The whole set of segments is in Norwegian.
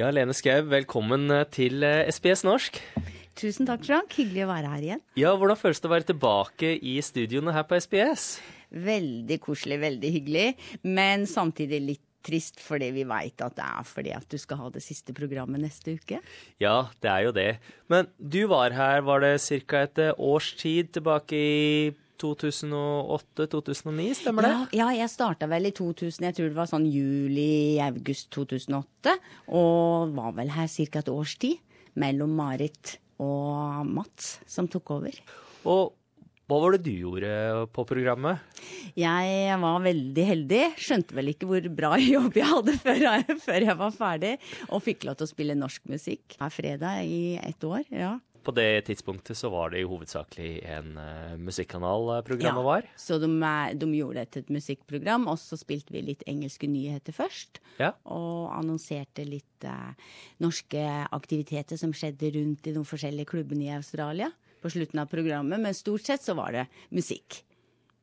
Ja, Lene Skau, velkommen eh, til SBS eh, norsk. Tusen takk, Frank. Hyggelig å være her igjen. Ja, Hvordan føles det å være tilbake i studioene her på SBS? Veldig koselig, veldig hyggelig. Men samtidig litt trist fordi vi veit at det er fordi at du skal ha det siste programmet neste uke. Ja, det er jo det. Men du var her, var det ca. et eh, års tid tilbake i 2008-2009, stemmer det? Ja, ja jeg starta vel i 2000, jeg tror det var sånn juli-august 2008. Og var vel her ca. et års tid mellom Marit og Mats som tok over. Og hva var det du gjorde på programmet? Jeg var veldig heldig. Skjønte vel ikke hvor bra jobb jeg hadde før jeg, før jeg var ferdig. Og fikk lov til å spille norsk musikk hver fredag i ett år. ja. På det tidspunktet så var det jo hovedsakelig en uh, musikkanal eh, programmet ja, var. Så de, de, gjorde det til et musikkprogram, og så spilte vi litt engelske nyheter først. Ja. Og annonserte litt uh, norske aktiviteter som skjedde rundt i de forskjellige klubbene i Australia på slutten av programmet, men stort sett så var det musikk.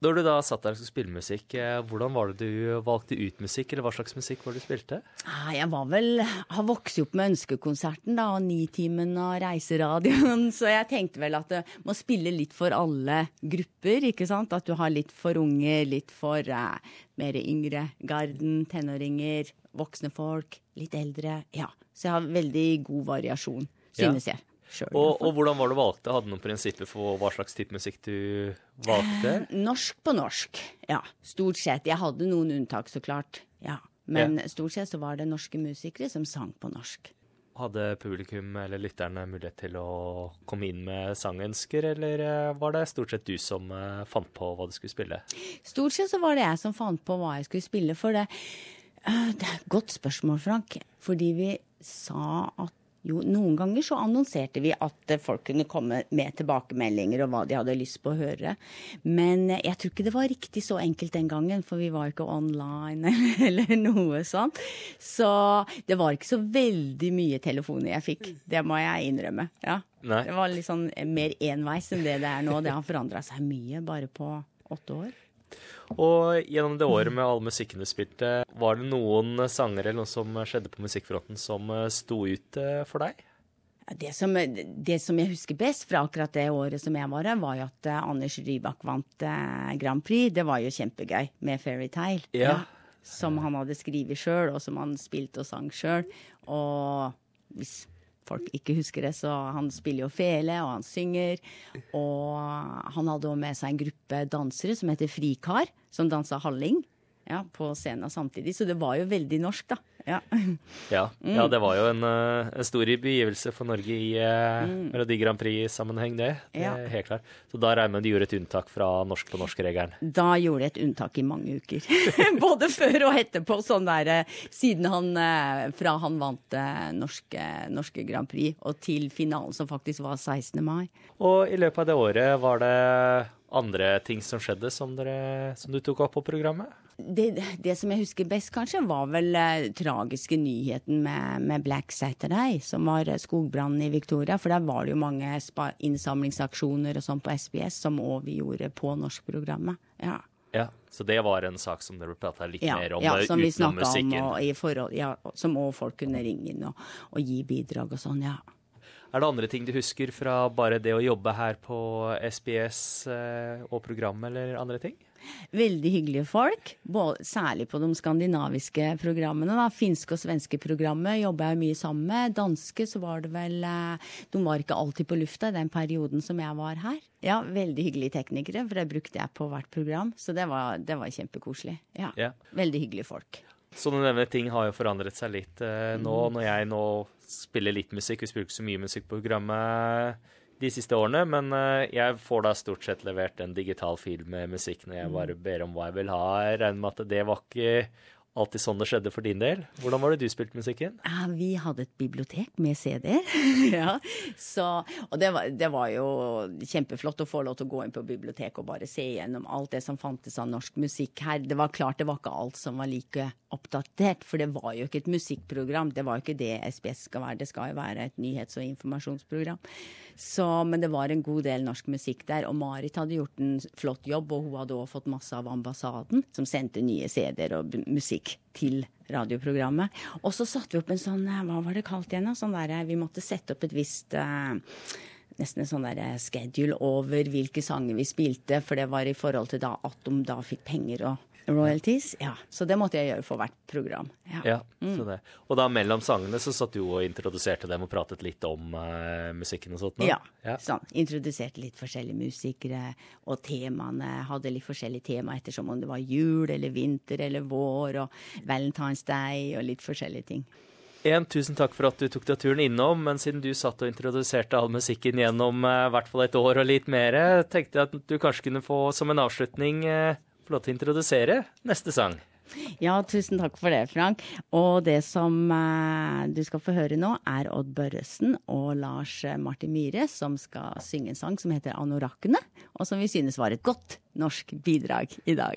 Når du da satt der og skulle spille musikk, eh, hvordan var det du valgte ut musikk, eller hva slags musikk var det du spilte? Ah, jeg var vel Har vokst opp med Ønskekonserten da, og Nitimen og Reiseradioen, så jeg tenkte vel at du må spille litt for alle grupper, ikke sant? At du har litt for unge, litt for uh, mer yngre garden, tenåringer, voksne folk, litt eldre. Ja. Så jeg har veldig god variasjon, synes ja. jeg. Selv, og, og, hvordan var det du valgte? Hadde du noen prinsipper for hva slags type musikk du valgte? Eh, norsk på norsk, ja. Stort sett. Jeg hadde noen unntak, så klart. Ja. Men ja. stort sett så var det norske musikere som sang på norsk. Hadde publikum eller lytterne mulighet til å komme inn med sangønsker, eller eh, var det stort sett du som eh, fant på hva du skulle spille? Stort sett så var det jeg som fant på hva jeg skulle spille, for det Det er et godt spørsmål, Frank. Fordi vi sa at jo, noen ganger så annonserte vi at folk kunne komme med tilbakemeldinger og hva de hadde lyst på å høre. Men jeg tror ikke det var riktig så enkelt den gangen, for vi var ikke online eller, noe sånt. Så det var ikke så veldig mye telefoner jeg fikk. Det må jeg innrømme. Ja. Det var litt sånn mer enveis enn det det er nå. Det har forandra seg mye bare på åtte år. Og gjennom det året med all musikken du spilte, var det noen sanger eller noe som skjedde på musikkfronten som eh, sto ut eh, for deg? Det som, det som, jeg husker best fra akkurat det året som jeg var her, var jo at uh, Anders Rybak vant Grand Prix. Det var jo kjempegøy med Fairytale. Ja. Ja, som han hadde skrevet sjøl, og som han spilte og sang sjøl. Og hvis folk ikke husker det, så han spiller jo fele, og han synger. Og han hadde òg med seg en gruppe dansere som heter Frikar, som dansa halling ja, på scenen samtidig. Så det var jo veldig norsk, da. Ja, ja, ja det var jo en, eh, en stor begivelse for Norge i mm. Melodi Grand Prix-sammenheng, det. det ja. er helt klart. Så da regner jeg med de gjorde et unntak fra norsk på norsk-regelen? Da gjorde de et unntak i mange uker. Både før og etterpå, sånn der eh, siden han Fra han vant norske, norske Grand Prix og til finalen, som faktisk var 16. mai. Og i løpet av det året var det andre ting som skjedde som, dere, som du tok opp på programmet? Det, det, som jeg husker best, kanskje, var vel eh, tragiske nyheten med, med, Black Saturday, som var eh, skogbrannen i Victoria. For der var det jo mange innsamlingsaksjoner og sånn på SBS som òg vi gjorde på norskprogrammet. Ja. ja. Så det var en sak som dere prata litt ja, mer om ja, eh, som utenom musikken? Om, og forhold, ja, som òg folk kunne ringe inn og, og gi bidrag og sånn, ja. Er det andre ting du husker fra bare det å jobbe her på SBS eh, og programmet, eller andre ting? Veldig hyggelige folk, særlig på de skandinaviske programmene. Da. Finske og svenske programmet jobber jeg mye sammen med. Danske så var det vel eh, De var ikke alltid på lufta i den perioden som jeg var her. Ja, veldig hyggelige teknikere, for det brukte jeg på hvert program. Så det var, det var kjempekoselig. Ja, Yeah. Veldig hyggelige folk. Så du nevner ting har jo forandret seg litt eh, nå, mm. når jeg nå spiller litt musikk. Vi spiller ikke så mye musikk på programmet de siste årene, men eh, jeg får da stort sett levert en digital fil med musikk når jeg mm. bare ber om hva jeg vil ha. Jeg regner med at det var ikke alltid sånn det skjedde for din del. Hvordan var det du spilte musikken? Ja, vi hadde et bibliotek med CD-er. ja, og det var, det var, jo kjempeflott å få lov til å gå inn på biblioteket og bare se gjennom alt det som fantes av norsk musikk her. Det var klart det var ikke alt som var like oppdatert, for det var jo ikke et musikkprogram. Det var jo ikke det SBS skal være. Det skal jo være et nyhets- og informasjonsprogram. Så, men det var en god del norsk musikk der, og Marit hadde gjort en flott jobb, og hun hadde òg fått masse av ambassaden, som sendte nye CD-er og musikk til radioprogrammet. Og så satte vi opp en sånn, eh, hva var det kalt igjen? da? Sånn der, eh, vi måtte sette opp et visst uh, Nesten en sånn der schedule over hvilke sanger vi spilte, for det var i forhold til da at de da fikk penger og royalties. Ja, Så det måtte jeg gjøre for hvert program. Ja. Ja, så det. Og da mellom sangene så satt du og introduserte dem og pratet litt om uh, musikken og sånt? Ja. ja. Sånn. Introduserte litt forskjellige musikere, og temaene hadde litt forskjellige tema ettersom om det var jul eller vinter eller vår og Valentine's Day og litt forskjellige ting. En, tusen takk for at du tok deg turen innom, men siden du satt og introduserte all musikken gjennom eh, i hvert fall et år og litt mer, tenkte jeg at du kanskje kunne få som en avslutning eh, få lov til å introdusere neste sang. Ja, tusen takk for det, Frank. Og det som eh, du skal få høre nå, er Odd Børresen og Lars Martin Myhre som skal synge en sang som heter 'Anorakkene', og som vi synes var et godt norsk bidrag i dag.